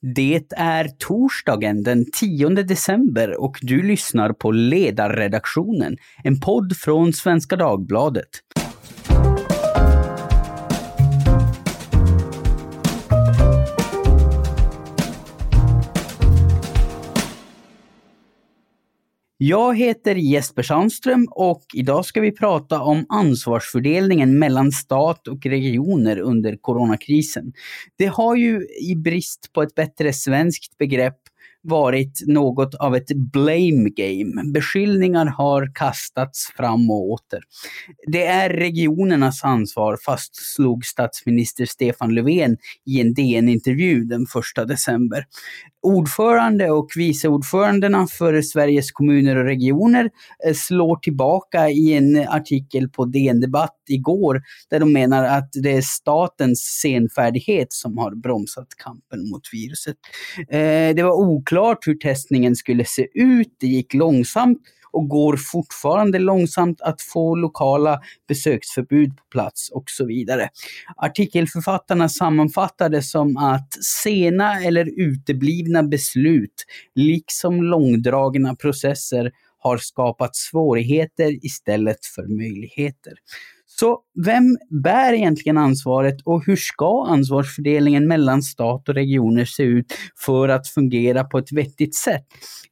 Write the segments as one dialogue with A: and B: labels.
A: Det är torsdagen den 10 december och du lyssnar på Ledarredaktionen, en podd från Svenska Dagbladet. Jag heter Jesper Sandström och idag ska vi prata om ansvarsfördelningen mellan stat och regioner under coronakrisen. Det har ju i brist på ett bättre svenskt begrepp varit något av ett blame game. Beskyllningar har kastats fram och åter. Det är regionernas ansvar, fastslog statsminister Stefan Löfven i en DN-intervju den 1 december. Ordförande och vice ordförandena för Sveriges kommuner och regioner eh, slår tillbaka i en artikel på DN Debatt igår där de menar att det är statens senfärdighet som har bromsat kampen mot viruset. Eh, det var oklart hur testningen skulle se ut, det gick långsamt och går fortfarande långsamt att få lokala besöksförbud på plats och så vidare. Artikelförfattarna sammanfattade som att sena eller uteblivna beslut, liksom långdragna processer, har skapat svårigheter istället för möjligheter. Så vem bär egentligen ansvaret och hur ska ansvarsfördelningen mellan stat och regioner se ut för att fungera på ett vettigt sätt?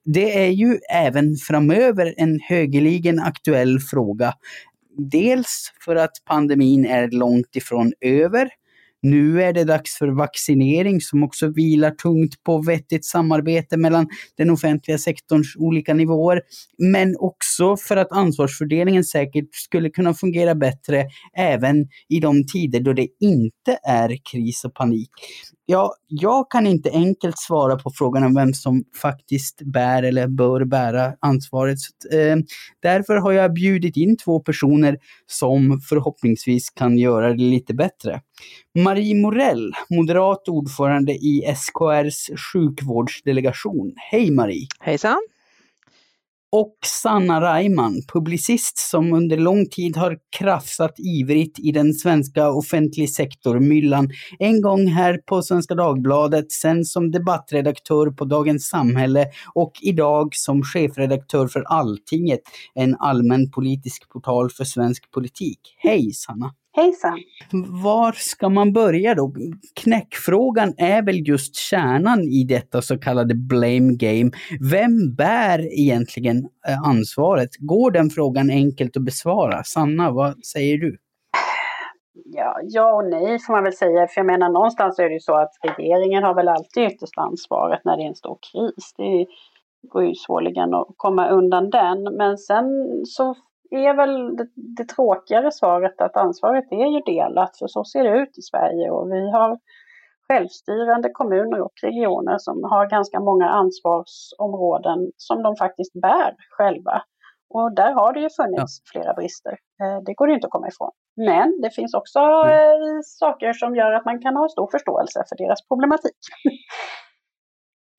A: Det är ju även framöver en högeligen aktuell fråga. Dels för att pandemin är långt ifrån över, nu är det dags för vaccinering som också vilar tungt på vettigt samarbete mellan den offentliga sektorns olika nivåer. Men också för att ansvarsfördelningen säkert skulle kunna fungera bättre även i de tider då det inte är kris och panik. Ja, jag kan inte enkelt svara på frågan om vem som faktiskt bär eller bör bära ansvaret. Så, eh, därför har jag bjudit in två personer som förhoppningsvis kan göra det lite bättre. Marie Morell, moderat ordförande i SKRs sjukvårdsdelegation. Hej Marie!
B: Hejsan!
A: Och Sanna Reimann, publicist som under lång tid har krafsat ivrigt i den svenska offentlig sektor-myllan. En gång här på Svenska Dagbladet, sen som debattredaktör på Dagens Samhälle och idag som chefredaktör för Alltinget, en allmän politisk portal för svensk politik. Hej Sanna!
C: Hejsan!
A: Var ska man börja då? Knäckfrågan är väl just kärnan i detta så kallade blame game. Vem bär egentligen eh, ansvaret? Går den frågan enkelt att besvara? Sanna, vad säger du?
C: Ja, ja och nej får man väl säga. För jag menar någonstans är det ju så att regeringen har väl alltid yttersta ansvaret när det är en stor kris. Det går ju svårligen att komma undan den. Men sen så är väl det, det tråkigare svaret att ansvaret är ju delat, för så ser det ut i Sverige och vi har självstyrande kommuner och regioner som har ganska många ansvarsområden som de faktiskt bär själva. Och där har det ju funnits ja. flera brister. Eh, det går det inte att komma ifrån. Men det finns också mm. saker som gör att man kan ha stor förståelse för deras problematik.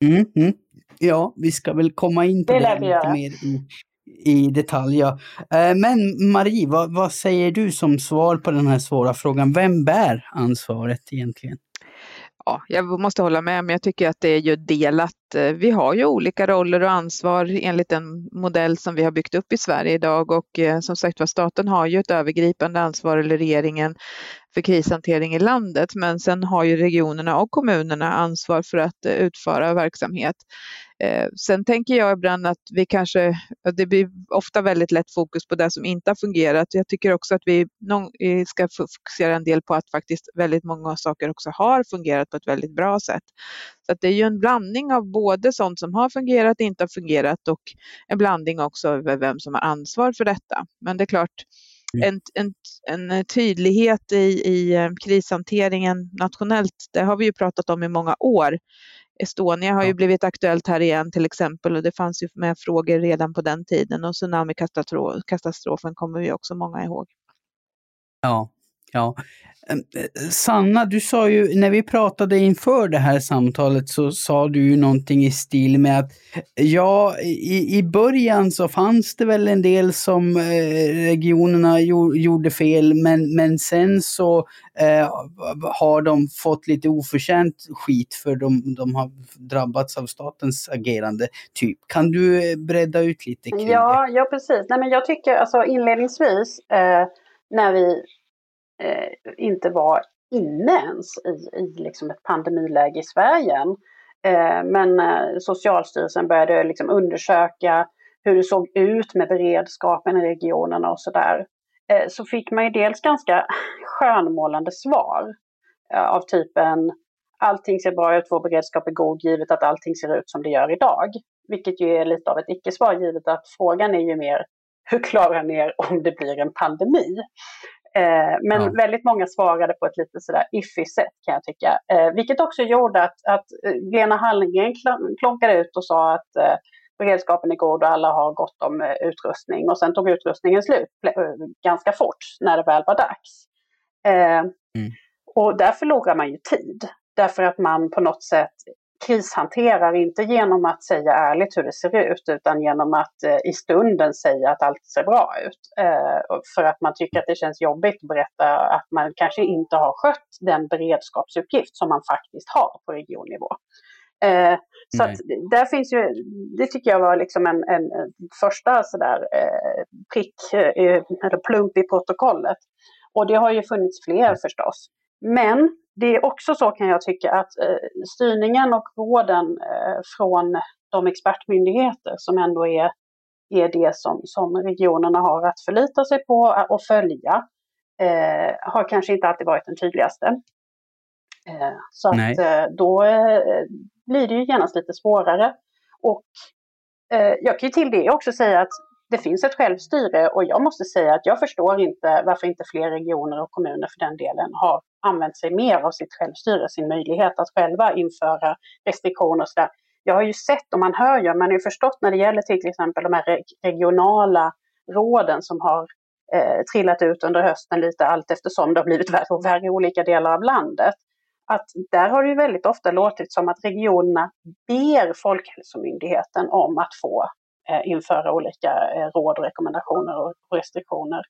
A: Mm, mm. Ja, vi ska väl komma in på det, det lite mer i, i detalj. Ja. Eh, men Marie, vad, vad, säger du som svar på den här svåra frågan? Vem bär ansvaret egentligen?
B: Ja, jag måste hålla med, men jag tycker att det är ju delat. Eh, vi har ju olika roller och ansvar enligt den modell som vi har byggt upp i Sverige idag och eh, som sagt var staten har ju ett övergripande ansvar, eller regeringen, för krishantering i landet. Men sen har ju regionerna och kommunerna ansvar för att eh, utföra verksamhet. Sen tänker jag ibland att vi kanske, det blir ofta väldigt lätt fokus på det som inte har fungerat. Jag tycker också att vi ska fokusera en del på att faktiskt väldigt många saker också har fungerat på ett väldigt bra sätt. Så att det är ju en blandning av både sånt som har fungerat, inte har fungerat och en blandning också över vem som har ansvar för detta. Men det är klart, Mm. en, en, en tydlighet i, i eh, krishanteringen nationellt, det har vi ju pratat om i många år. Estonia har ju blivit aktuellt här igen till exempel och det fanns ju med frågor redan på den tiden och tsunamikatastrofen kommer vi också många ihåg.
A: Ja, Ja, Sanna, du sa ju, när vi pratade inför det här samtalet så sa du ju någonting i stil med att ja, i, i början så fanns det väl en del som eh, regionerna jo, gjorde fel, men, men sen så eh, har de fått lite oförtjänt skit för de, de har drabbats av statens agerande. Typ. Kan du bredda ut lite kring
C: ja, det? Ja, precis. Nej, men jag tycker alltså inledningsvis eh, när vi eh, inte var inne ens i, i liksom ett pandemiläge i Sverige. Eh, men eh, Socialstyrelsen började liksom undersöka hur det såg ut med beredskapen i regionerna och sådär. Eh, så fick man ju dels ganska skönmålande svar eh, av typen allting ser bra ut, vår beredskap är god givet att allting ser ut som det gör idag. Vilket ju är lite av ett icke-svar givet att frågan är ju mer hur klarar ni er om det blir en pandemi? Eh, men ja. väldigt många svarade på ett lite sådär iffy sätt kan jag tycka. Eh, vilket också gjorde att, att eh, Lena Hallengren klonkade ut och sa att eh, beredskapen är god och alla har gott om utrustning. Och sen tog utrustningen slut ganska fort när det väl var dags. Mm. Och där förlorar man ju tid. Därför att man på något sätt krishanterar, inte genom att säga ärligt hur det ser ut, utan genom att eh, i stunden säga att allt ser bra ut. Eh, för att man tycker att det känns jobbigt att berätta att man kanske inte har skött den beredskapsuppgift som man faktiskt har på regionnivå. Eh, så att där finns ju, det tycker jag var liksom en, en, första sådär eh, prick, eh, eller plump i protokollet. Och det har ju funnits fler förstås. Men det är också så kan jag tycka att eh, styrningen och råden eh, från de expertmyndigheter som ändå är, är det som, som regionerna har att förlita sig på och följa eh, har kanske inte alltid varit den tydligaste. Eh, så att eh, då eh, blir det ju genast lite svårare. Och jag kan ju till det också säga att det finns ett självstyre och jag måste säga att jag förstår inte varför inte fler regioner och kommuner för den delen har använt sig mer av sitt självstyre, sin möjlighet att själva införa restriktioner och sådär. Jag har ju sett och man hör ju, man har ju förstått när det gäller till exempel de här regionala råden som har eh, trillat ut under hösten lite allt eftersom det har blivit värre och värre i olika delar av landet. Att där har det ju väldigt ofta låtit som att regionerna ber Folkhälsomyndigheten om att få eh, införa olika eh, råd och rekommendationer och restriktioner.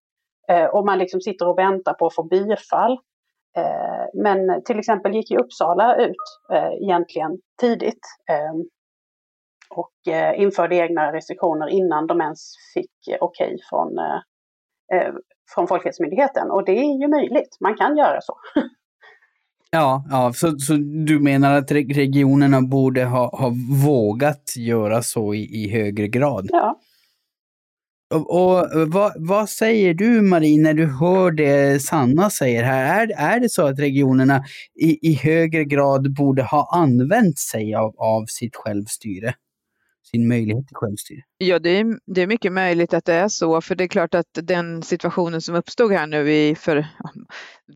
C: Eh, och man liksom sitter och väntar på att få bifall. Eh, men till exempel gick ju Uppsala ut eh, egentligen tidigt ehm, och eh, införde egna restriktioner innan de ens fick okej okay från, från Folkhälsomyndigheten. Och det är ju möjligt, man kan göra så.
A: Ja, ja så, så du menar att regionerna borde ha, ha vågat göra så i, i högre grad?
C: Ja,
A: och, och eh, vad, vad, säger du Marie när du hör det Sanna säger här? Är, är det så att regionerna i, i högre grad borde ha använt sig av, av sitt självstyre? sin möjlighet till självstyre?
B: Ja, det är, det är mycket möjligt att det är så, för det är klart att den situationen som uppstod här nu i, för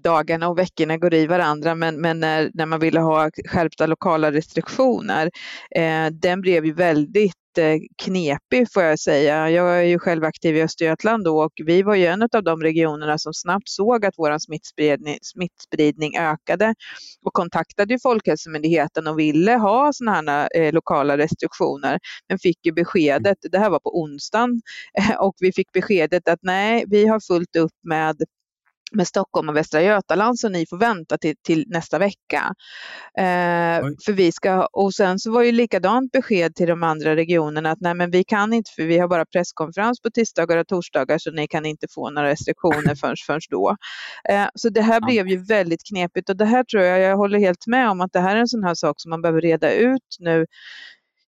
B: dagarna och veckorna går i varandra, men, men när, när man ville ha skärpta lokala restriktioner, eh, den blev ju väldigt knepig får jag säga. Jag är ju själv aktiv i Östergötland då och vi var ju en av de regionerna som snabbt såg att vår smittspridning, smittspridning ökade och kontaktade ju Folkhälsomyndigheten och ville ha sådana här eh, lokala restriktioner men fick ju beskedet, det här var på onsdagen, och vi fick beskedet att nej, vi har fullt upp med med Stockholm och Västra Götaland så ni får vänta till, till nästa vecka. Eh, för vi ska, och sen så var ju likadant besked till de andra regionerna att nej men vi kan inte för vi har bara presskonferens på tisdagar och torsdagar så ni kan inte få några restriktioner förrän, förrän då. Eh, så det här blev ju väldigt knepigt och det här tror jag, jag håller helt med om att det här är en sån här sak som man behöver reda ut nu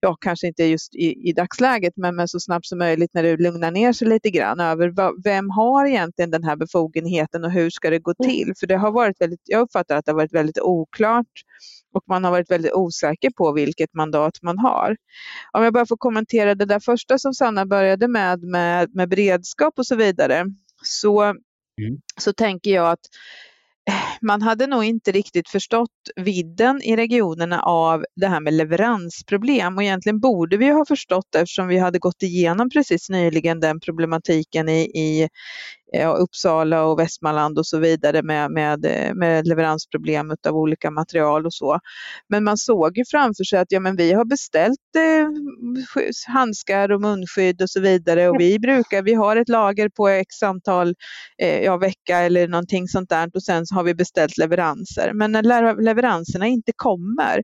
B: ja, kanske inte just i, i dagsläget, men, men så snabbt som möjligt när det lugnar ner sig lite grann över vad, vem har egentligen den här befogenheten och hur ska det gå mm. till? För det har varit väldigt, jag uppfattar att det har varit väldigt oklart och man har varit väldigt osäker på vilket mandat man har. Om jag bara får kommentera det där första som Sanna började med, med, med beredskap och så vidare, så, mm. så tänker jag att man hade nog inte riktigt förstått vidden i regionerna av det här med leveransproblem. Och egentligen borde vi ha förstått det eftersom vi hade gått igenom precis nyligen den problematiken i, i Eh, ja, Uppsala och Västmanland och så vidare med, med, eh, med leveransproblem av olika material och så. Men man såg ju framför sig att ja, men vi har beställt eh, handskar och munskydd och så vidare och vi brukar, vi har ett lager på x antal eh, ja, vecka eller någonting sånt där och sen så har vi beställt leveranser. Men när leveranserna inte kommer,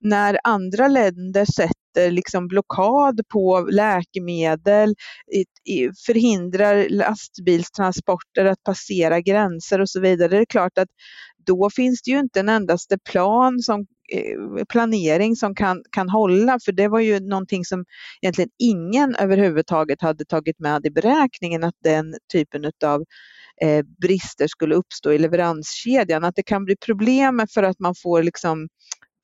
B: när andra länder sätter Eh, liksom blockad på läkemedel, förhindrar lastbilstransporter att passera gränser och så vidare. Det är klart att då finns det ju inte en endaste plan som eh, planering som kan, kan hålla, för det var ju någonting som egentligen ingen överhuvudtaget hade tagit med i beräkningen att den typen av eh, brister skulle uppstå i leveranskedjan. Att det kan bli problem för att man får liksom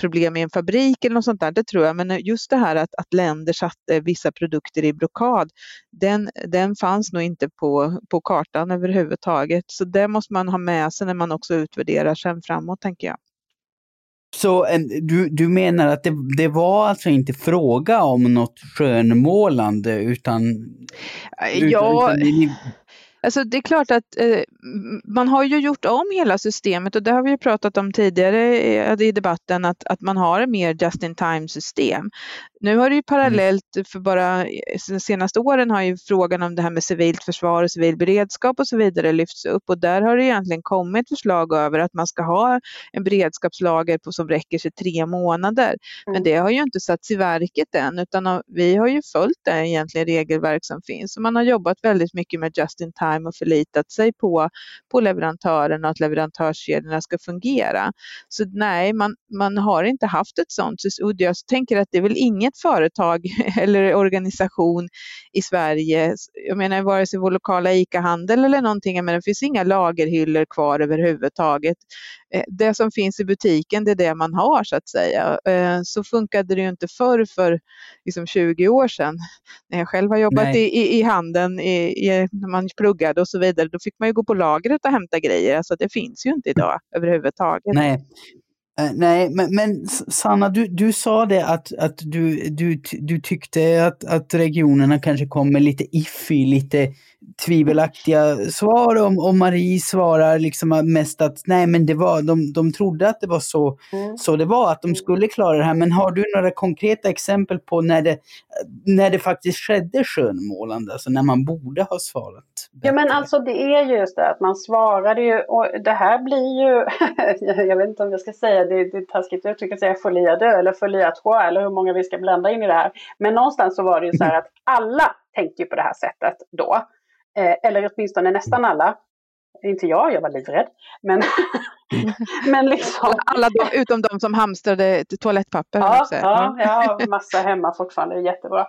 B: problem i en fabrik eller något sånt där, det tror jag. Men just det här att, att länder satte vissa produkter i blockad, den, den fanns nog inte på, på kartan överhuvudtaget. Så det måste man ha med sig när man också utvärderar sen framåt, tänker jag.
A: Så du, du menar att det, det var alltså inte fråga om något skönmålande utan...
B: Ja, utan, Alltså det är klart att eh, man har ju gjort om hela systemet och det har vi ju pratat om tidigare i debatten att, att man har ett mer just in time system. Nu har det ju parallellt för bara de senaste åren har ju frågan om det här med civilt försvar och civil beredskap och så vidare lyfts upp och där har det egentligen kommit förslag över att man ska ha en beredskapslager på, som räcker sig tre månader. Men mm. det har ju inte satts i verket än utan vi har ju följt det egentligen regelverk som finns och man har jobbat väldigt mycket med just in time time och förlitat sig på, på leverantörerna och att leverantörskedjorna ska fungera. Så nej, man, man har inte haft ett sånt. Och jag tänker att det är väl inget företag eller organisation i Sverige, jag menar vare sig vår lokala ICA-handel eller någonting, men det finns inga lagerhyllor kvar överhuvudtaget. Eh, det som finns i butiken, det är det man har så att säga. Eh, så funkade det ju inte förr för liksom 20 år sedan. När jag själv har jobbat i, i, i handeln, i, i, när man pluggade och så vidare, då fick man ju gå på lagret och hämta grejer. Alltså det finns ju inte idag överhuvudtaget.
A: Nej, Uh, nej, men, men, Sanna, du, du sa det att, att du, du, du tyckte att, att regionerna kanske kom med lite iffy, lite tvivelaktiga svar om, och Marie svarar liksom mest att nej men det var, de, de trodde att det var så, mm. så det var, att de skulle klara det här. Men har du några konkreta exempel på när det, när det faktiskt skedde skönmålande, alltså när man borde ha svarat?
C: Bättre? Ja men alltså det är just det att man svarade ju och det här blir ju, jag vet inte om jag ska säga det, det är taskigt uttryck att säga folia dö eller folia trois eller hur många vi ska blanda in i det här. Men någonstans så var det ju så här att alla tänkte ju på det här sättet då. Eh, eller åtminstone nästan alla. Inte jag, jag var livrädd. Men, men liksom.
B: Alla de, utom de som hamstrade toalettpapper.
C: Ja, ja, jag har massa hemma fortfarande, jättebra.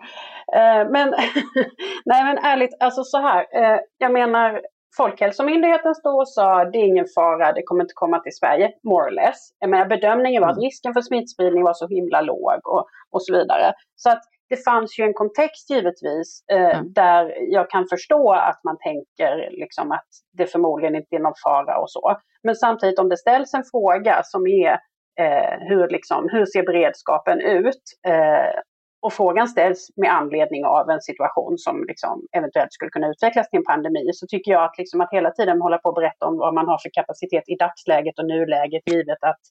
C: Eh, men, nej men ärligt, alltså så här. Eh, jag menar, Folkhälsomyndigheten stod och sa det är ingen fara, det kommer inte komma till Sverige, more or less. Men bedömningen var att mm. risken för smittspridning var så himla låg och, och så vidare. Så att det fanns ju en kontext givetvis eh, mm. där jag kan förstå att man tänker liksom att det förmodligen inte är någon fara och så. Men samtidigt om det ställs en fråga som är eh, hur, liksom, hur ser beredskapen ut? Eh, och frågan ställs med anledning av en situation som liksom eventuellt skulle kunna utvecklas till en pandemi, så tycker jag att, liksom att hela tiden hålla på att berätta om vad man har för kapacitet i dagsläget och nuläget, givet att,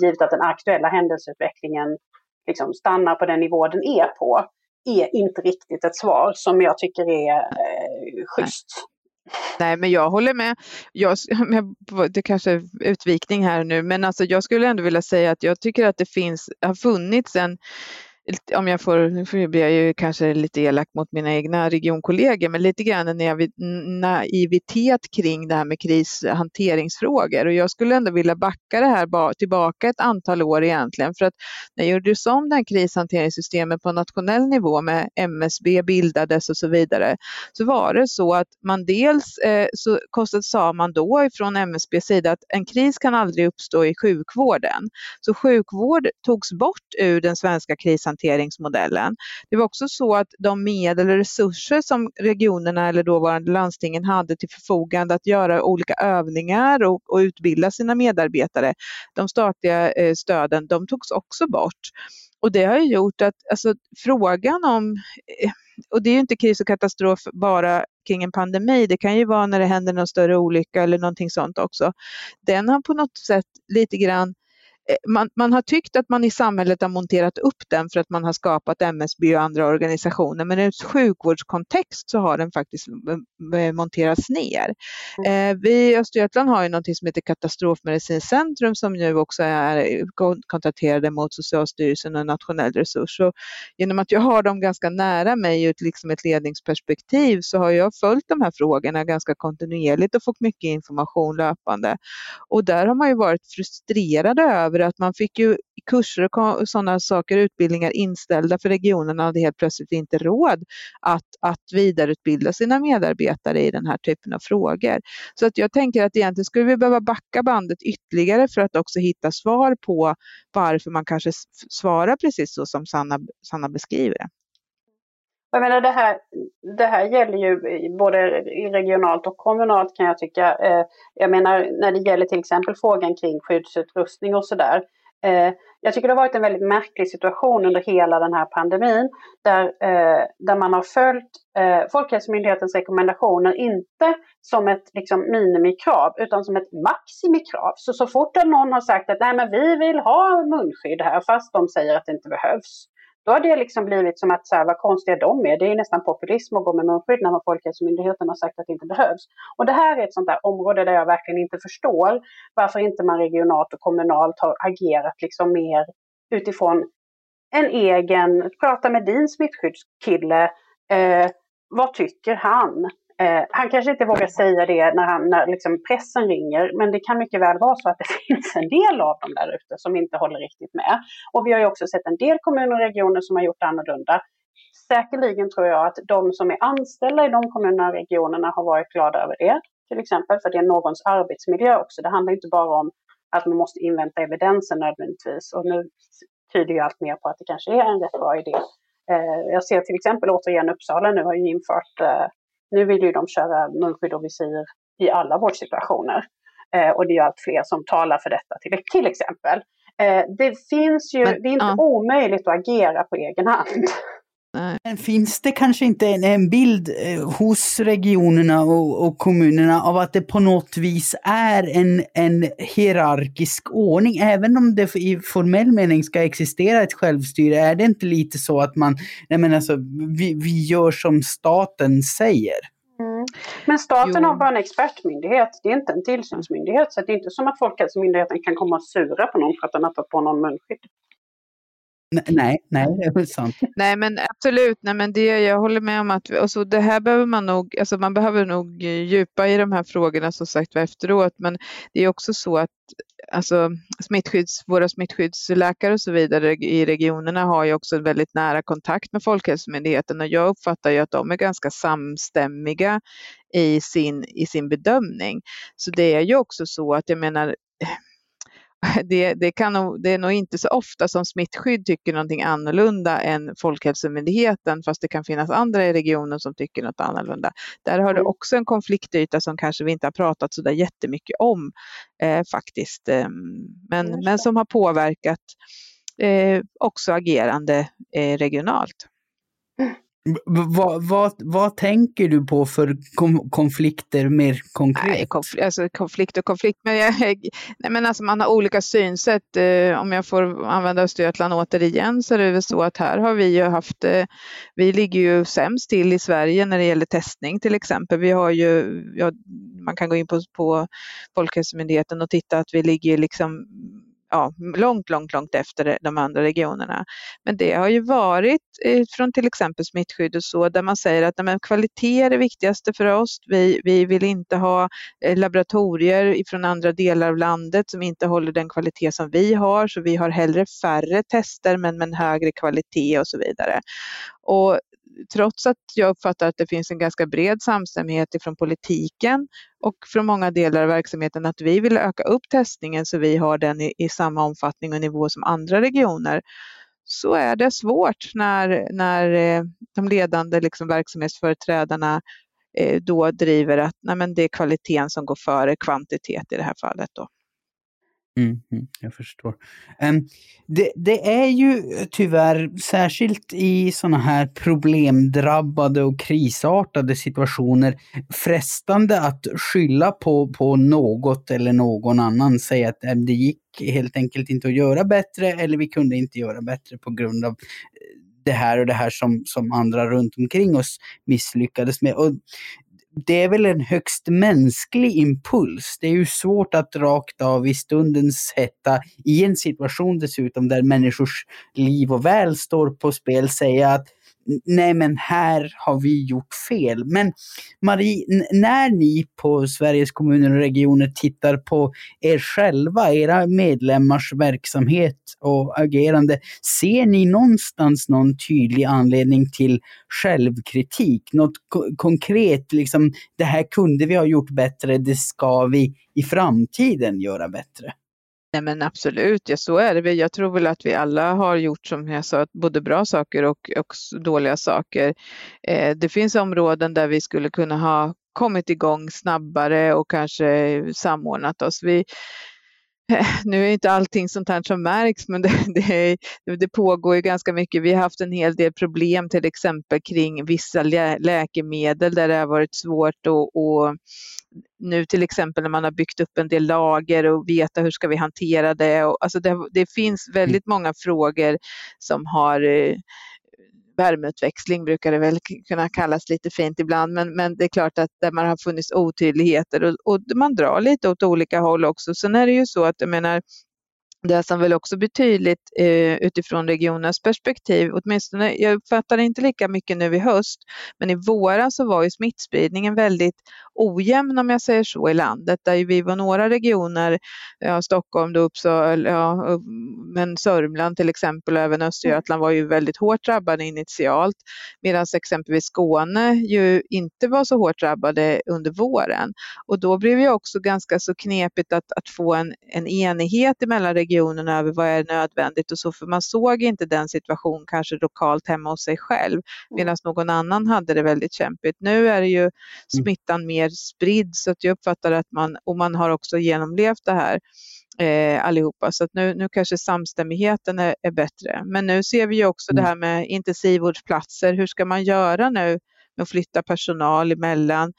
C: givet att den aktuella händelseutvecklingen liksom stannar på den nivå den är på, är inte riktigt ett svar som jag tycker är eh, schysst.
B: Nej, men jag håller med. Jag, det kanske är utvikning här nu, men alltså jag skulle ändå vilja säga att jag tycker att det finns, har funnits en om jag får, nu blir jag ju kanske lite elak mot mina egna regionkollegor, men lite grann en naivitet kring det här med krishanteringsfrågor. Och jag skulle ändå vilja backa det här tillbaka ett antal år egentligen, för att när gjordes om det här krishanteringssystemet på nationell nivå med MSB bildades och så vidare, så var det så att man dels eh, så kostat, sa man då ifrån MSB sida att en kris kan aldrig uppstå i sjukvården. Så sjukvård togs bort ur den svenska krishanteringen krishanteringsmodellen. Det var också så att de medel och resurser som regionerna eller dåvarande landstingen hade till förfogande att göra olika övningar och, och utbilda sina medarbetare, de statliga eh, stöden, de togs också bort. Och det har gjort att alltså, frågan om eh, och det är ju inte kris och katastrof bara kring en pandemi, det kan ju vara när det händer någon större olycka eller någonting sånt också. Den har på något sätt lite grann man, man, har tyckt att man i samhället har monterat upp den för att man har skapat MSB och andra organisationer, men i en sjukvårdskontext så har den faktiskt monterats ner. Mm. Eh, vi i Östergötland har ju något som heter Katastrofmedicinskt centrum som nu också är kontakterade mot Socialstyrelsen och nationell resurs. Och genom att jag har dem ganska nära mig ur liksom ett ledningsperspektiv så har jag följt de här frågorna ganska kontinuerligt och fått mycket information löpande. Och där har man ju varit frustrerade över över att man fick ju kurser och sådana saker, utbildningar inställda för regionerna hade helt plötsligt inte råd att, att vidareutbilda sina medarbetare i den här typen av frågor. Så att jag tänker att egentligen skulle vi behöva backa bandet ytterligare för att också hitta svar på varför man kanske svarar precis så som Sanna, Sanna beskriver det.
C: Jag menar det här, det här gäller ju både regionalt och kommunalt kan jag tycka. Eh, jag menar när det gäller till exempel frågan kring skyddsutrustning och sådär. Eh, jag tycker det har varit en väldigt märklig situation under hela den här pandemin där, eh, där man har följt Folkhälsomyndighetens rekommendationer inte som ett liksom, minimikrav utan som ett maximikrav. Så så fort någon har sagt att Nej, men vi vill ha munskydd här fast de säger att det inte behövs då har det liksom blivit som att så här, vad konstiga de är. Det är nästan populism att gå med munskydd när Folkhälsomyndigheten har sagt att det inte behövs. Och det här är ett sånt där område där jag verkligen inte förstår varför inte man regionalt och kommunalt har agerat liksom mer utifrån en egen, prata med din smittskyddskille, eh, vad tycker han? Eh, han kanske inte vågar säga det när, han, när liksom pressen ringer, men det kan mycket väl vara så att det finns en del av dem där ute som inte håller riktigt med. Och vi har ju också sett en del kommuner och regioner som har gjort annorlunda. Säkerligen tror jag att de som är anställda i de kommunerna och regionerna har varit glada över det, till exempel, för det är någons arbetsmiljö också. Det handlar inte bara om att man måste invänta evidensen nödvändigtvis. Och nu tyder ju allt mer på att det kanske är en rätt bra idé. Eh, jag ser till exempel återigen Uppsala nu har ju infört eh, nu vill ju de köra munskydd och visir i alla vårdsituationer. Eh, och det är allt fler som talar för detta till, till exempel. Eh, det finns ju, Men, det är inte ja. omöjligt att agera på egen hand.
A: Men finns det kanske inte en, en bild eh, hos regionerna och, och, kommunerna av att det på något vis är en, en hierarkisk ordning? Även om det i formell mening ska existera ett självstyre, är det inte lite så att man, nej men alltså, vi, vi gör som staten säger?
C: Mm. Men staten jo. har bara en expertmyndighet, det är inte en tillsynsmyndighet. Så det är inte som att Folkhälsomyndigheten kan komma och sura på någon för att den har tagit på någon munskydd.
A: Nej, nej, det är sant.
B: Nej, men absolut. Nej, men det, jag håller med om att alltså, det här behöver man nog, alltså man behöver nog djupa i de här frågorna som sagt efteråt. Men det är också så att alltså, smittskydds, våra smittskyddsläkare och så vidare i regionerna har ju också en väldigt nära kontakt med Folkhälsomyndigheten och jag uppfattar ju att de är ganska samstämmiga i sin, i sin bedömning. Så det är ju också så att jag menar det, det, kan nog, det är nog inte så ofta som smittskydd tycker någonting annorlunda än Folkhälsomyndigheten, fast det kan finnas andra i regionen som tycker något annorlunda. Där har du mm. också en konfliktyta som kanske vi inte har pratat så där jättemycket om eh, faktiskt, eh, men, men som har påverkat eh, också agerande eh, regionalt.
A: Vad, vad, vad tänker du på för konflikter mer konkret?
B: Nej, konfl alltså konflikt och konflikt, men, jag, nej, men alltså man har olika synsätt. Eh, om jag får använda Östergötland återigen så är det väl så att här har vi ju haft, eh, vi ligger ju sämst till i Sverige när det gäller testning till exempel. Vi har ju, ja, man kan gå in på, på Folkhälsomyndigheten och titta att vi ligger liksom ja, långt, långt, långt efter de andra regionerna. Men det har ju varit eh, från till exempel smittskydd och så, där man säger att nej, kvalitet är det viktigaste för oss. Vi, vi vill inte ha eh, laboratorier från andra delar av landet som inte håller den kvalitet som vi har, så vi har hellre färre tester men med en högre kvalitet och så vidare. Och trots att jag uppfattar att det finns en ganska bred samstämmighet ifrån politiken och från många delar av verksamheten att vi vill öka upp testningen så vi har den i, i samma omfattning och nivå som andra regioner så är det svårt när, när eh, de ledande liksom, verksamhetsföreträdarna eh, då driver att nej, men det är kvaliteten som går före kvantitet i det här fallet. Då.
A: Mm, jag förstår. Um, det, det, är ju eh, tyvärr, särskilt i sådana här problemdrabbade och krisartade situationer, frestande att skylla på, på något eller någon annan. Säga att eh, det gick helt enkelt inte att göra bättre eller vi kunde inte göra bättre på grund av eh, det här och det här som, som andra runt omkring oss misslyckades med. Och det är väl en högst mänsklig impuls. Det är ju svårt att rakt av i stundens hetta, i en situation dessutom där människors liv och väl står på spel, säga att nej men här har vi gjort fel. Men Marie, när ni på Sveriges kommuner och regioner tittar på er själva, era medlemmars verksamhet och agerande, ser ni någonstans någon tydlig anledning till självkritik? Något konkret, liksom det här kunde vi ha gjort bättre, det ska vi i framtiden göra bättre?
B: Nej men absolut, ja, så är det. Jag tror väl att vi alla har gjort som jag sa, både bra saker och, och dåliga saker. Eh, det finns områden där vi skulle kunna ha kommit igång snabbare och kanske samordnat oss. Vi, nu är inte allting sånt här som märks, men det, det, det, pågår ju ganska mycket. Vi har haft en hel del problem till exempel kring vissa lä läkemedel där det har varit svårt att, nu till exempel när man har byggt upp en del lager och veta hur ska vi hantera det. Och, alltså det, det finns väldigt många frågor som har eh, värmeutväxling brukar det väl kunna kallas lite fint ibland, men, men det är klart att där man har funnits otydligheter och, och man drar lite åt olika håll också. Sen är det ju så att jag menar, det som väl också blir tydligt eh, utifrån regionens perspektiv, åtminstone, jag uppfattar inte lika mycket nu i höst, men i våras så var ju smittspridningen väldigt ojämn om jag säger så i landet, där vi var några regioner, ja, Stockholm, då Uppsala, ja, men Sörmland till exempel och även Östergötland var ju väldigt hårt drabbade initialt, medan exempelvis Skåne ju inte var så hårt drabbade under våren. Och då blev det också ganska så knepigt att, att få en, en enighet mellan regionerna regionerna över vad är nödvändigt och så, för man såg inte den situationen kanske lokalt hemma hos sig själv, medan någon annan hade det väldigt kämpigt. Nu är det ju mm. smittan mer spridd så att jag uppfattar att man, och man har också genomlevt det här, eh, allihopa. Så att nu, nu kanske samstämmigheten är, är, bättre. Men nu ser vi ju också mm. det här med intensivvårdsplatser. Hur ska man göra nu med att flytta personal emellan?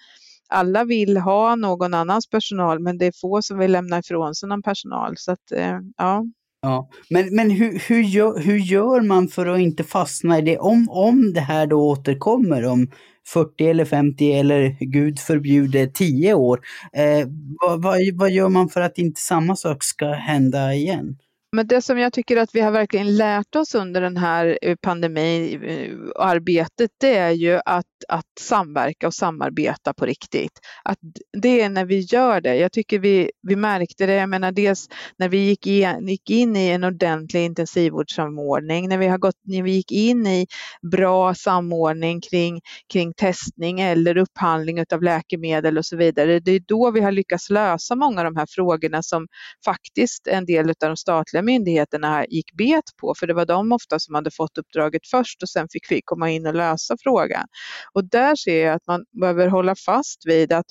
B: Alla vill ha någon annans personal men det är få som vill lämna ifrån sig någon personal. Så att, eh, ja.
A: Ja, men, men hur, hur, gör, hur gör man för att inte fastna i det? Om, om det här då återkommer om 40 eller 50 eller gud förbjude 10 år, eh, vad, vad, vad gör man för att inte samma sak ska hända igen?
B: Men det som jag tycker att vi har verkligen lärt oss under den här eh, pandemiarbetet, eh, det är ju att, att samverka och samarbeta på riktigt. Att det är när vi gör det. Jag tycker vi, vi märkte det, jag menar dels när vi gick in, gick in i en ordentlig intensivvårdssamordning, när vi, har gått, när vi gick in i bra samordning kring, kring testning eller upphandling av läkemedel och så vidare. Det är då vi har lyckats lösa många av de här frågorna som faktiskt en del av de statliga myndigheterna gick bet på, för det var de ofta som hade fått uppdraget först och sen fick vi komma in och lösa frågan. Och där ser jag att man behöver hålla fast vid att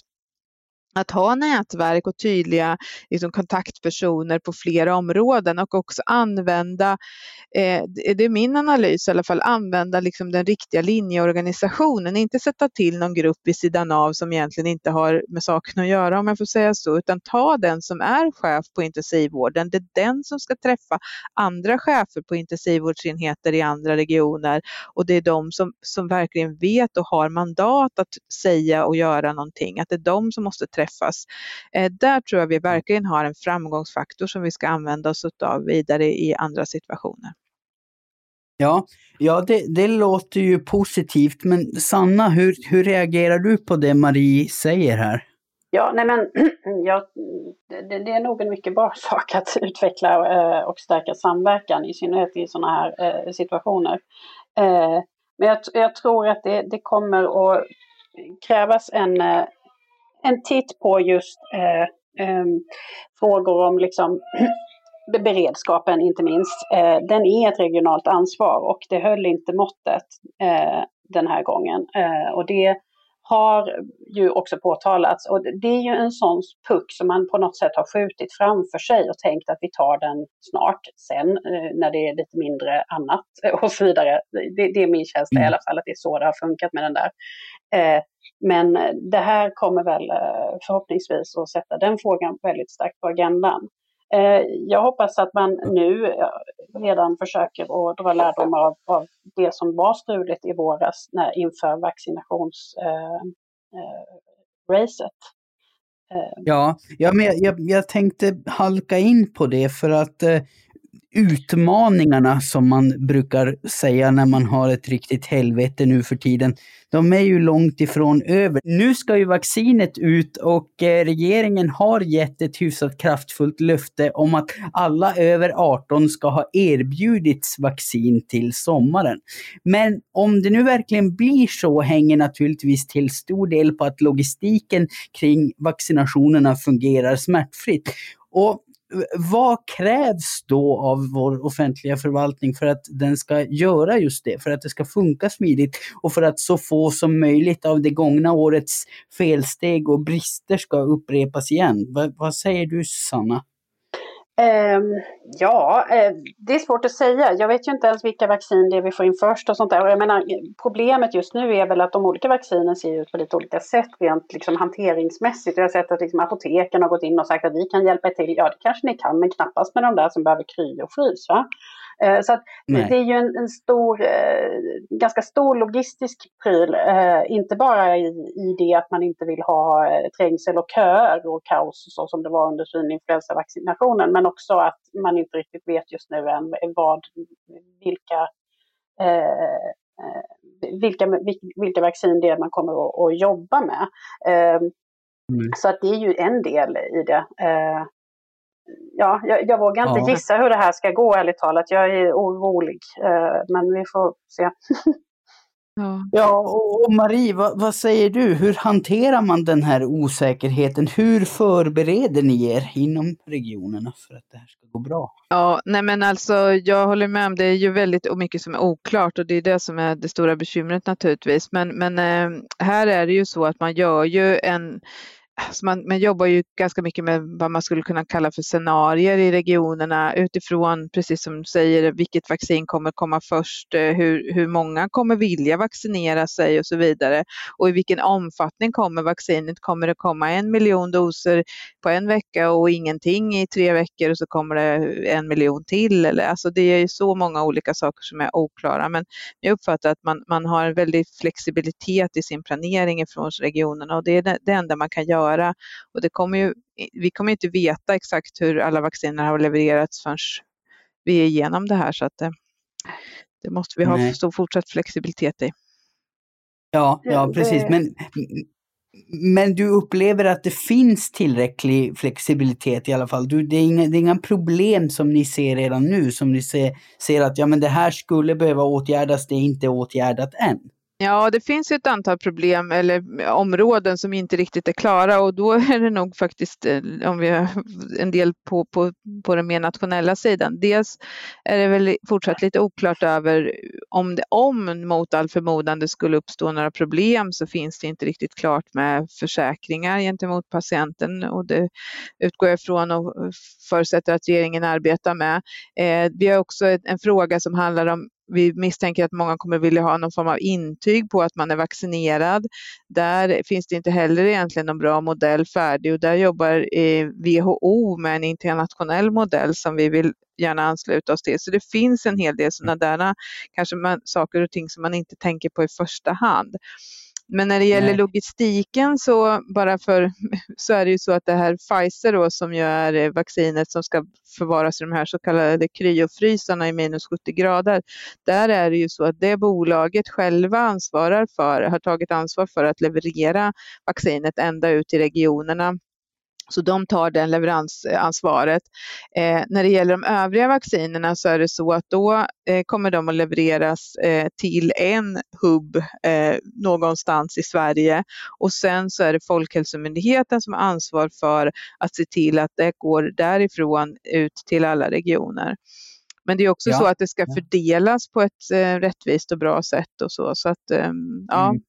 B: att ha nätverk och tydliga liksom, kontaktpersoner på flera områden och också använda, eh, det är min analys i alla fall, använda liksom, den riktiga linjeorganisationen, inte sätta till någon grupp vid sidan av som egentligen inte har med saken att göra om jag får säga så, utan ta den som är chef på intensivvården, det är den som ska träffa andra chefer på intensivvårdsenheter i andra regioner och det är de som, som verkligen vet och har mandat att säga och göra någonting, att det är de som måste träffa träffas. Eh, där tror jag vi verkligen har en framgångsfaktor som vi ska använda oss av vidare i andra situationer.
A: Ja, ja det, det låter ju positivt, men Sanna, hur, hur reagerar du på det Marie säger här?
C: Ja, nej men ja, det, det, är nog en mycket bra sak att utveckla eh, och stärka samverkan, i synnerhet i sådana här eh, situationer. Eh, men jag, jag, tror att det, det, kommer att krävas en, en titt på just eh, eh, frågor om liksom beredskapen inte minst. Eh, den är ett regionalt ansvar och det höll inte måttet eh, den här gången. Eh, och det har ju också påtalats. Och det är ju en sån puck som man på något sätt har skjutit framför sig och tänkt att vi tar den snart sen eh, när det är lite mindre annat och så vidare. Det, det är min känsla mm. i alla fall att det är så det har funkat med den där. Eh, men det här kommer väl eh, förhoppningsvis att sätta den frågan väldigt starkt på agendan. Eh, jag hoppas att man nu redan försöker att dra lärdom av, av det som var struligt i våras när, inför vaccinationsracet.
A: Eh, eh, eh, ja, ja men jag, jag, tänkte halka in på det för att eh, utmaningarna som man brukar säga när man har ett riktigt helvete nu för tiden, de är ju långt ifrån över. Nu ska ju vaccinet ut och eh, regeringen har gett ett hyfsat kraftfullt löfte om att alla över 18 ska ha erbjudits vaccin till sommaren. Men om det nu verkligen blir så hänger naturligtvis till stor del på att logistiken kring vaccinationerna fungerar smärtfritt. Och vad krävs då av vår offentliga förvaltning för att den ska göra just det, för att det ska funka smidigt och för att så få som möjligt av det gångna årets felsteg och brister ska upprepas igen? vad, vad säger du Sanna?
C: Um, ja, uh, det är svårt att säga. Jag vet ju inte ens vilka vaccin det är vi får in först och sånt där. Och jag menar, problemet just nu är väl att de olika vaccinen ser ut på lite olika sätt rent liksom, hanteringsmässigt. Jag har sett att liksom, apoteken har gått in och sagt att vi kan hjälpa till. Ja, det kanske ni kan, men knappast med de där som behöver kry och frys. Va? Så det är ju en, en, stor, eh, ganska stor logistisk pryl. Eh, inte bara i, i det att man inte vill ha trängsel och köer och kaos så som det var under svininfluensavaccinationen, men också att man inte riktigt vet just nu än vad, vilka vilka, vilka vaccin det är man kommer att, att jobba med. Mm. Så att det är ju en del i det ja, jag, jag vågar inte ja. gissa hur det här ska gå ärligt talat. Jag är orolig, eh, men vi får se.
A: ja, ja och, Marie, vad, vad, säger du? Hur hanterar man den här osäkerheten? Hur förbereder ni er inom regionerna för att det här ska gå bra?
B: Ja, nej men alltså jag håller med om det är ju väldigt mycket som är oklart och det är det som är det stora bekymret naturligtvis. Men, men eh, här är det ju så att man gör ju en Alltså man, man, jobbar ju ganska mycket med vad man skulle kunna kalla för scenarier i regionerna utifrån, precis som du säger, vilket vaccin kommer komma först, eh, hur, hur många kommer vilja vaccinera sig och så vidare. Och i vilken omfattning kommer vaccinet? Kommer det komma en miljon doser på en vecka och ingenting i tre veckor och så kommer det en miljon till? Eller, alltså det är ju så många olika saker som är oklara. Men jag uppfattar att man, man har en väldig flexibilitet i sin planering från regionerna och det är det, det enda man kan göra göra. Och det kommer ju, vi kommer inte veta exakt hur alla vacciner har levererats förrän vi är igenom det här. Så att det, det måste vi ha Nej. stor fortsatt flexibilitet i.
A: Ja, ja precis. Men, men du upplever att det finns tillräcklig flexibilitet i alla fall? Du, det, är inga, det är inga problem som ni ser redan nu, som ni ser, ser att ja, men det här skulle behöva åtgärdas, det är inte åtgärdat än?
B: Ja, det finns ett antal problem eller områden som inte riktigt är klara och då är det nog faktiskt eh, om vi har en del på, på, på den mer nationella sidan. Dels är det väl fortsatt lite oklart över om det om mot all förmodan det skulle uppstå några problem så finns det inte riktigt klart med försäkringar gentemot patienten och det utgår jag ifrån och förutsätter att regeringen arbetar med. Eh, vi har också en fråga som handlar om vi misstänker att många kommer vilja ha någon form av intyg på att man är vaccinerad. Där finns det inte heller egentligen någon bra modell färdig och där jobbar eh, WHO med en internationell modell som vi vill gärna ansluta oss till. Så det finns en hel del sådana där kanske man, saker och ting som man inte tänker på i första hand. Men när det gäller Nej. logistiken så bara för så är det ju så att det här Pfizer då som ju är vaccinet som ska förvaras i de här så kallade kryofrysarna i minus 70 grader. Där är det ju så att det bolaget själva ansvarar för, har tagit ansvar för att leverera vaccinet ända ut i regionerna så de tar den leveransansvaret. Eh, när det gäller de övriga vaccinerna så är det så att då eh, kommer de att levereras eh, till en hubb eh, någonstans i Sverige och sen så är det Folkhälsomyndigheten som har ansvar för att se till att det går därifrån ut till alla regioner. Men det är också ja. så att det ska fördelas på ett eh, rättvist och bra sätt och så. så att, ehm, ja. Mm.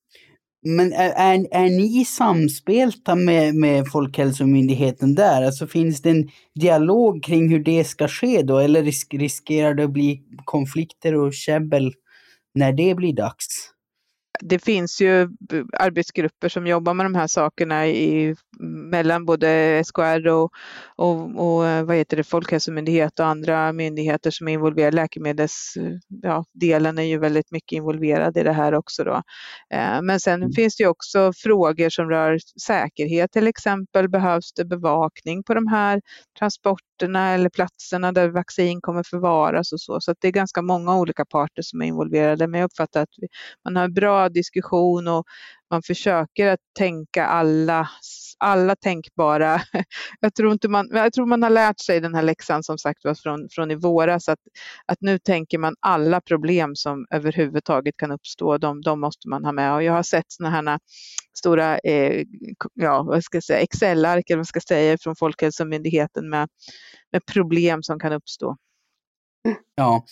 A: Men är, är, är ni samspelta med, med Folkhälsomyndigheten där? Alltså finns det en dialog kring hur det ska ske då? Eller risk, riskerar det att bli konflikter och käbbel när det blir dags?
B: det finns ju arbetsgrupper som jobbar med de här sakerna i, mellan både SKR och, och, och eh, vad heter det, Folkhälsomyndighet och andra myndigheter som är involverade. Läkemedelsdelen ja, är ju väldigt mycket involverad i det här också. Då. Eh, men sen mm. finns det ju också frågor som rör säkerhet till exempel. Behövs det bevakning på de här transporterna eller platserna där vaccin kommer förvaras och så. Så det är ganska många olika parter som är involverade. Men jag uppfattar att man har bra diskussion och man försöker att tänka alla, alla tänkbara... Jag tror, inte man, jag tror man har lärt sig den här läxan som sagt var från, från i våras att, att nu tänker man alla problem som överhuvudtaget kan uppstå, de, de måste man ha med. Och jag har sett sådana här eh, stora eh, ja, vad ska jag säga, Excel-ark eller vad ska jag säga, från Folkhälsomyndigheten med, med problem som kan uppstå.
A: Ja,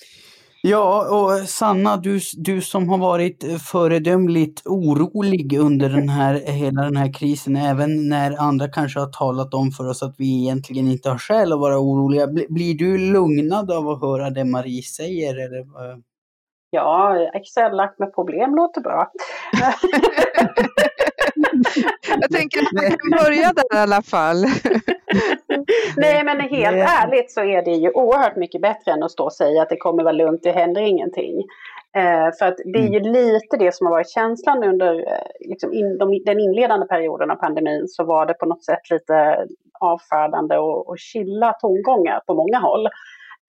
A: Ja, och Sanna, du, du som har varit föredömligt orolig under den här, hela den här krisen, även när andra kanske har talat om för oss att vi egentligen inte har skäl att vara oroliga. Blir du lugnad av att höra det Marie säger? Eller?
C: Ja, Excel-lack med problem låter bra.
B: Jag tänker att man kan börja där i alla fall.
C: Nej, men helt ärligt så är det ju oerhört mycket bättre än att stå och säga att det kommer vara lugnt, det händer ingenting. Eh, för att det är ju mm. lite det som har varit känslan under eh, liksom in, de, den inledande perioden av pandemin så var det på något sätt lite avfärdande och, och chilla tongångar på många håll.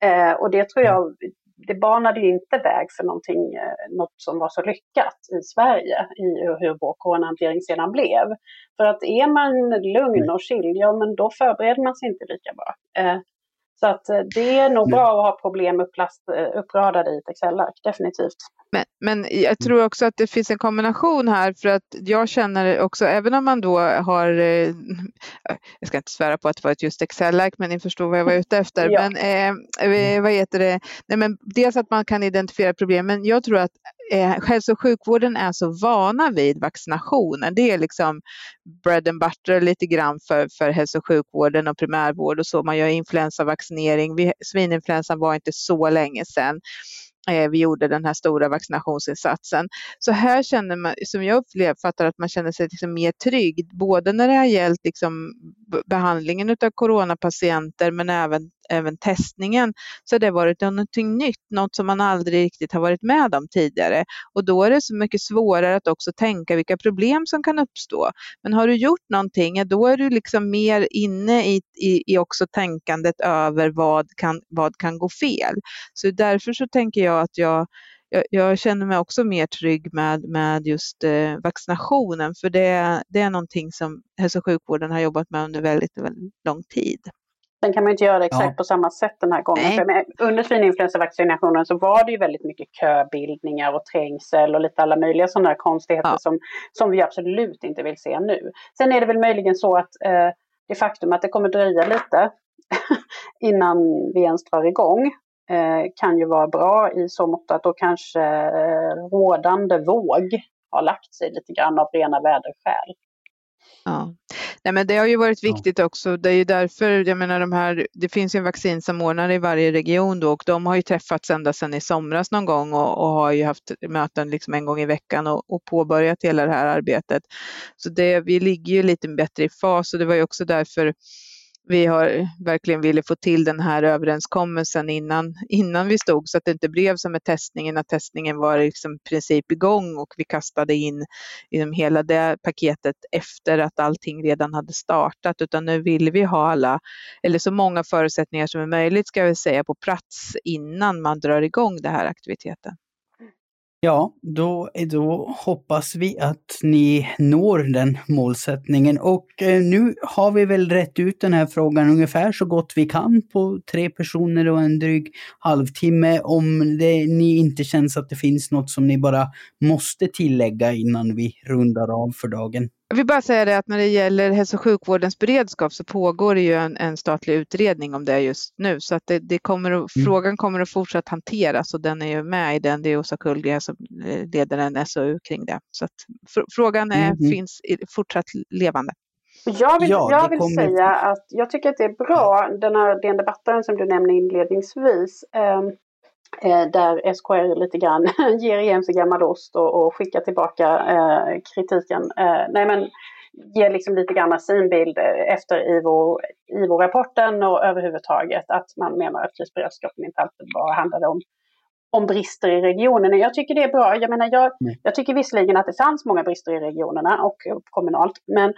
C: Eh, och det tror jag det banade ju inte väg för någonting, eh, något som var så lyckat i Sverige i hur vår coronahantering sedan blev. För att är man lugn och chill, ja men då förbereder man sig inte lika bra. Eh, så att eh, det är nog bra att ha problem upplast, uppradade i ett Excel-ark, definitivt.
B: Men, men jag tror också att det finns en kombination här för att jag känner också, även om man då har, jag ska inte svära på att det var ett just Excel-ark, men ni förstår vad jag var ute efter. ja. Men eh, vad heter det, Nej, men dels att man kan identifiera problem, men jag tror att eh, hälso och sjukvården är så vana vid vaccinationen. Det är liksom bread and butter lite grann för, för hälso och sjukvården och primärvård och så. Man gör influensavaccinering. Svininfluensan var inte så länge sedan. Eh, vi gjorde den här stora vaccinationsinsatsen. Så här känner man, som jag uppfattar att man känner sig liksom mer trygg, både när det har gällt liksom behandlingen av coronapatienter men även, även testningen, så har det varit någonting nytt, något som man aldrig riktigt har varit med om tidigare. Och då är det så mycket svårare att också tänka vilka problem som kan uppstå. Men har du gjort någonting, då är du liksom mer inne i, i, i också tänkandet över vad kan, vad kan gå fel. Så därför så tänker jag att jag jag, jag, känner mig också mer trygg med, med just eh, vaccinationen för det, det är någonting som hälso och sjukvården har jobbat med under väldigt, väldigt lång tid.
C: Sen kan man inte göra det exakt ja. på samma sätt den här gången. För under svininfluensavaccinationen så var det ju väldigt mycket köbildningar och trängsel och lite alla möjliga sådana här konstigheter ja. som, som vi absolut inte vill se nu. Sen är det väl möjligen så att eh, det faktum att det kommer dröja lite innan vi ens drar igång kan ju vara bra i så mått att då kanske eh, rådande våg har lagt sig lite grann av rena väderskäl.
B: Ja. Nej, men det har ju varit viktigt också. Det är ju därför, jag menar de här, det finns ju en vaccinsamordnare i varje region då och de har ju träffats ända sedan i somras någon gång och, och har ju haft möten liksom en gång i veckan och, och påbörjat hela det här arbetet. Så det, vi ligger ju lite bättre i fas och det var ju också därför vi har verkligen ville få till den här överenskommelsen innan, innan vi stod så att det inte blev som med testningen, att testningen var liksom i princip igång och vi kastade in liksom hela det paketet efter att allting redan hade startat utan nu vill vi ha alla, eller så många förutsättningar som är möjligt ska vi säga på plats innan man drar igång den här aktiviteten.
A: Ja, då, då hoppas vi att ni når den målsättningen. Och eh, nu har vi väl rätt ut den här frågan ungefär så gott vi kan på tre personer och en dryg halvtimme. Om det, ni inte känns att det finns något som ni bara måste tillägga innan vi rundar av för dagen.
B: Jag vill bara säga det att när det gäller hälso och sjukvårdens beredskap så pågår det ju en, en statlig utredning om det just nu så att det, det kommer, mm. frågan kommer att fortsatt hanteras och den är ju med i den. Det är Åsa Kullgren som eh, leder en SOU kring det. Så att fr frågan är, mm. finns fortsatt levande.
C: Jag vill, ja, jag vill kommer... säga att jag tycker att det är bra, den här den debatten som du nämnde inledningsvis, eh, där SKR lite grann ger igen sig gammal ost och, och skickar tillbaka eh, kritiken. Eh, nej men ger liksom lite grann sin bild eh, efter IVO-rapporten IVO och överhuvudtaget att man menar att krisberedskapen inte alltid bara handlade om om brister i regionerna. Jag tycker det är bra. Jag menar, jag, jag tycker visserligen att det fanns många brister i regionerna och kommunalt, men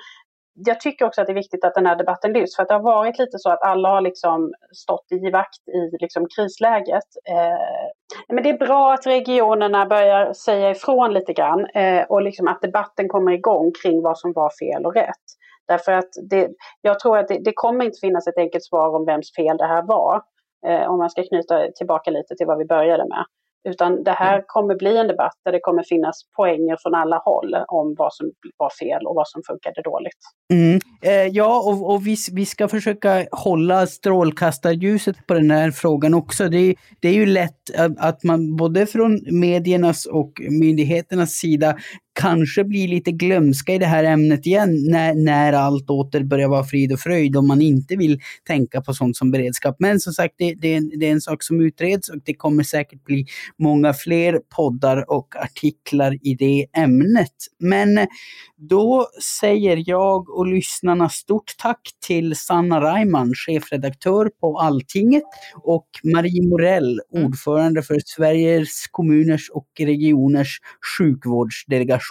C: jag tycker också att det är viktigt att den här debatten lyfts för att det har varit lite så att alla har liksom stått i vakt i liksom krisläget. Eh, men det är bra att regionerna börjar säga ifrån lite grann eh, och liksom att debatten kommer igång kring vad som var fel och rätt. Därför att det, jag tror att det, det kommer inte finnas ett enkelt svar om vems fel det här var. Eh, om man ska knyta tillbaka lite till vad vi började med. Utan det här mm. kommer bli en debatt där det kommer finnas poänger från alla håll om vad som var fel och vad som funkade dåligt.
A: Mm. Eh, ja, och, och vi, vi, ska försöka hålla strålkastarljuset på den här frågan också. Det, det är ju lätt att man både från mediernas och myndigheternas sida kanske blir lite glömska i det här ämnet igen när, när allt åter börjar vara frid och fröjd om man inte vill tänka på sånt som beredskap. Men som sagt, det, det, det är en sak som utreds och det kommer säkert bli många fler poddar och artiklar i det ämnet. Men då säger jag och lyssnarna stort tack till Sanna Reimann, chefredaktör på Alltinget och Marie Morell, mm. ordförande för Sveriges kommuners och regioners sjukvårdsdelegation.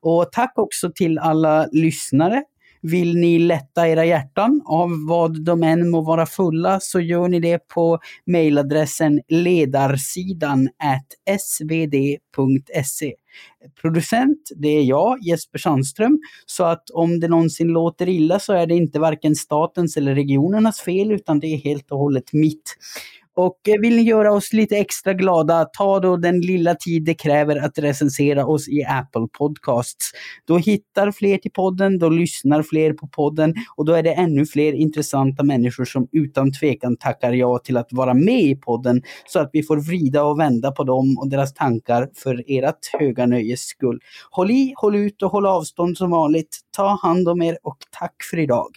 A: Och tack också till alla lyssnare vill ni lätta era hjärtan av vad de än må vara fulla så gör ni det på mejladressen ledarsidan svd.se. Producent, det är jag, Jesper Sandström. Så att om det någonsin låter illa så är det inte varken statens eller regionernas fel utan det är helt och hållet mitt. Och eh, vill ni göra oss lite extra glada, ta då den lilla tid det kräver att recensera oss i Apple Podcasts. Då hittar fler till podden, då lyssnar fler på podden och då är det ännu fler intressanta människor som utan tvekan tackar ja till att vara med i podden så att vi får vrida och vända på dem och deras tankar för ert höga nöjes skull. Håll i, håll ut och håll avstånd som vanligt. Ta hand om er och tack för idag.